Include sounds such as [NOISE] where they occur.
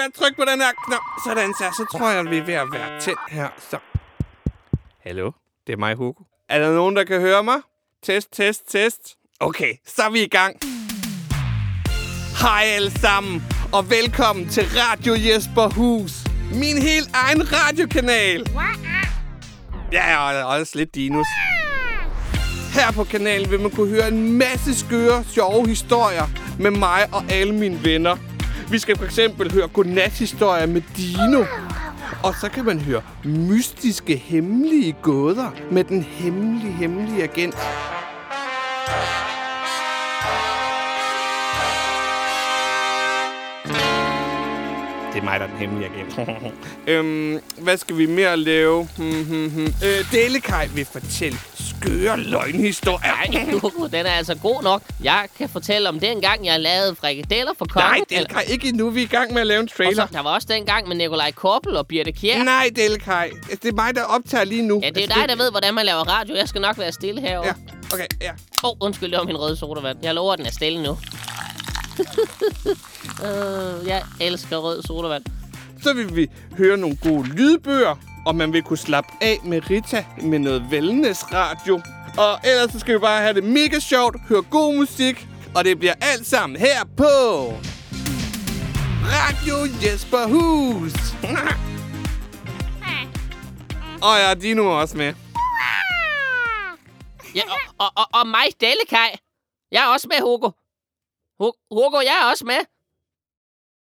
ved at trykke på den her knap. Sådan så, så tror jeg, vi er ved at være tændt her. Så. Hallo, det er mig, Hugo. Er der nogen, der kan høre mig? Test, test, test. Okay, så er vi i gang. Hej alle sammen, og velkommen til Radio Jesper Hus. Min helt egen radiokanal. Ja, og også lidt dinos. Her på kanalen vil man kunne høre en masse skøre, sjove historier med mig og alle mine venner. Vi skal for eksempel høre godnathistorier med Dino. Og så kan man høre mystiske, hemmelige gåder med den hemmelige, hemmelige agent. Det er mig, der er den hemmelige agent. [LAUGHS] øhm, hvad skal vi mere lave? Hmm, hmm, hmm. Øh, Delekaj vil fortælle skøre løgnhistorier. Nej, Hugo, den er altså god nok. Jeg kan fortælle om den gang, jeg lavede frikadeller for kongen. Nej, Delekaj, ikke endnu. Vi er i gang med at lave en Og trailer. så, der var også den gang med Nikolaj Koppel og Birte Kjær. Nej, Delekaj. Det er mig, der optager lige nu. Ja, det er dig, der ved, hvordan man laver radio. Jeg skal nok være stille herovre. Ja, Åh, okay, ja. oh, undskyld, det var min røde sodavand. Jeg lover, den er stille nu. Uh, [LAUGHS] jeg elsker rød sodavand. Så vil vi høre nogle gode lydbøger, og man vil kunne slappe af med Rita med noget wellness-radio. Og ellers så skal vi bare have det mega sjovt, høre god musik, og det bliver alt sammen her på... Radio Jesper Hus. [LAUGHS] og ja, Dino er også med. Ja, og, og, og, og mig, Dellekaj. Jeg er også med, Hugo. Hugo, jeg er også med.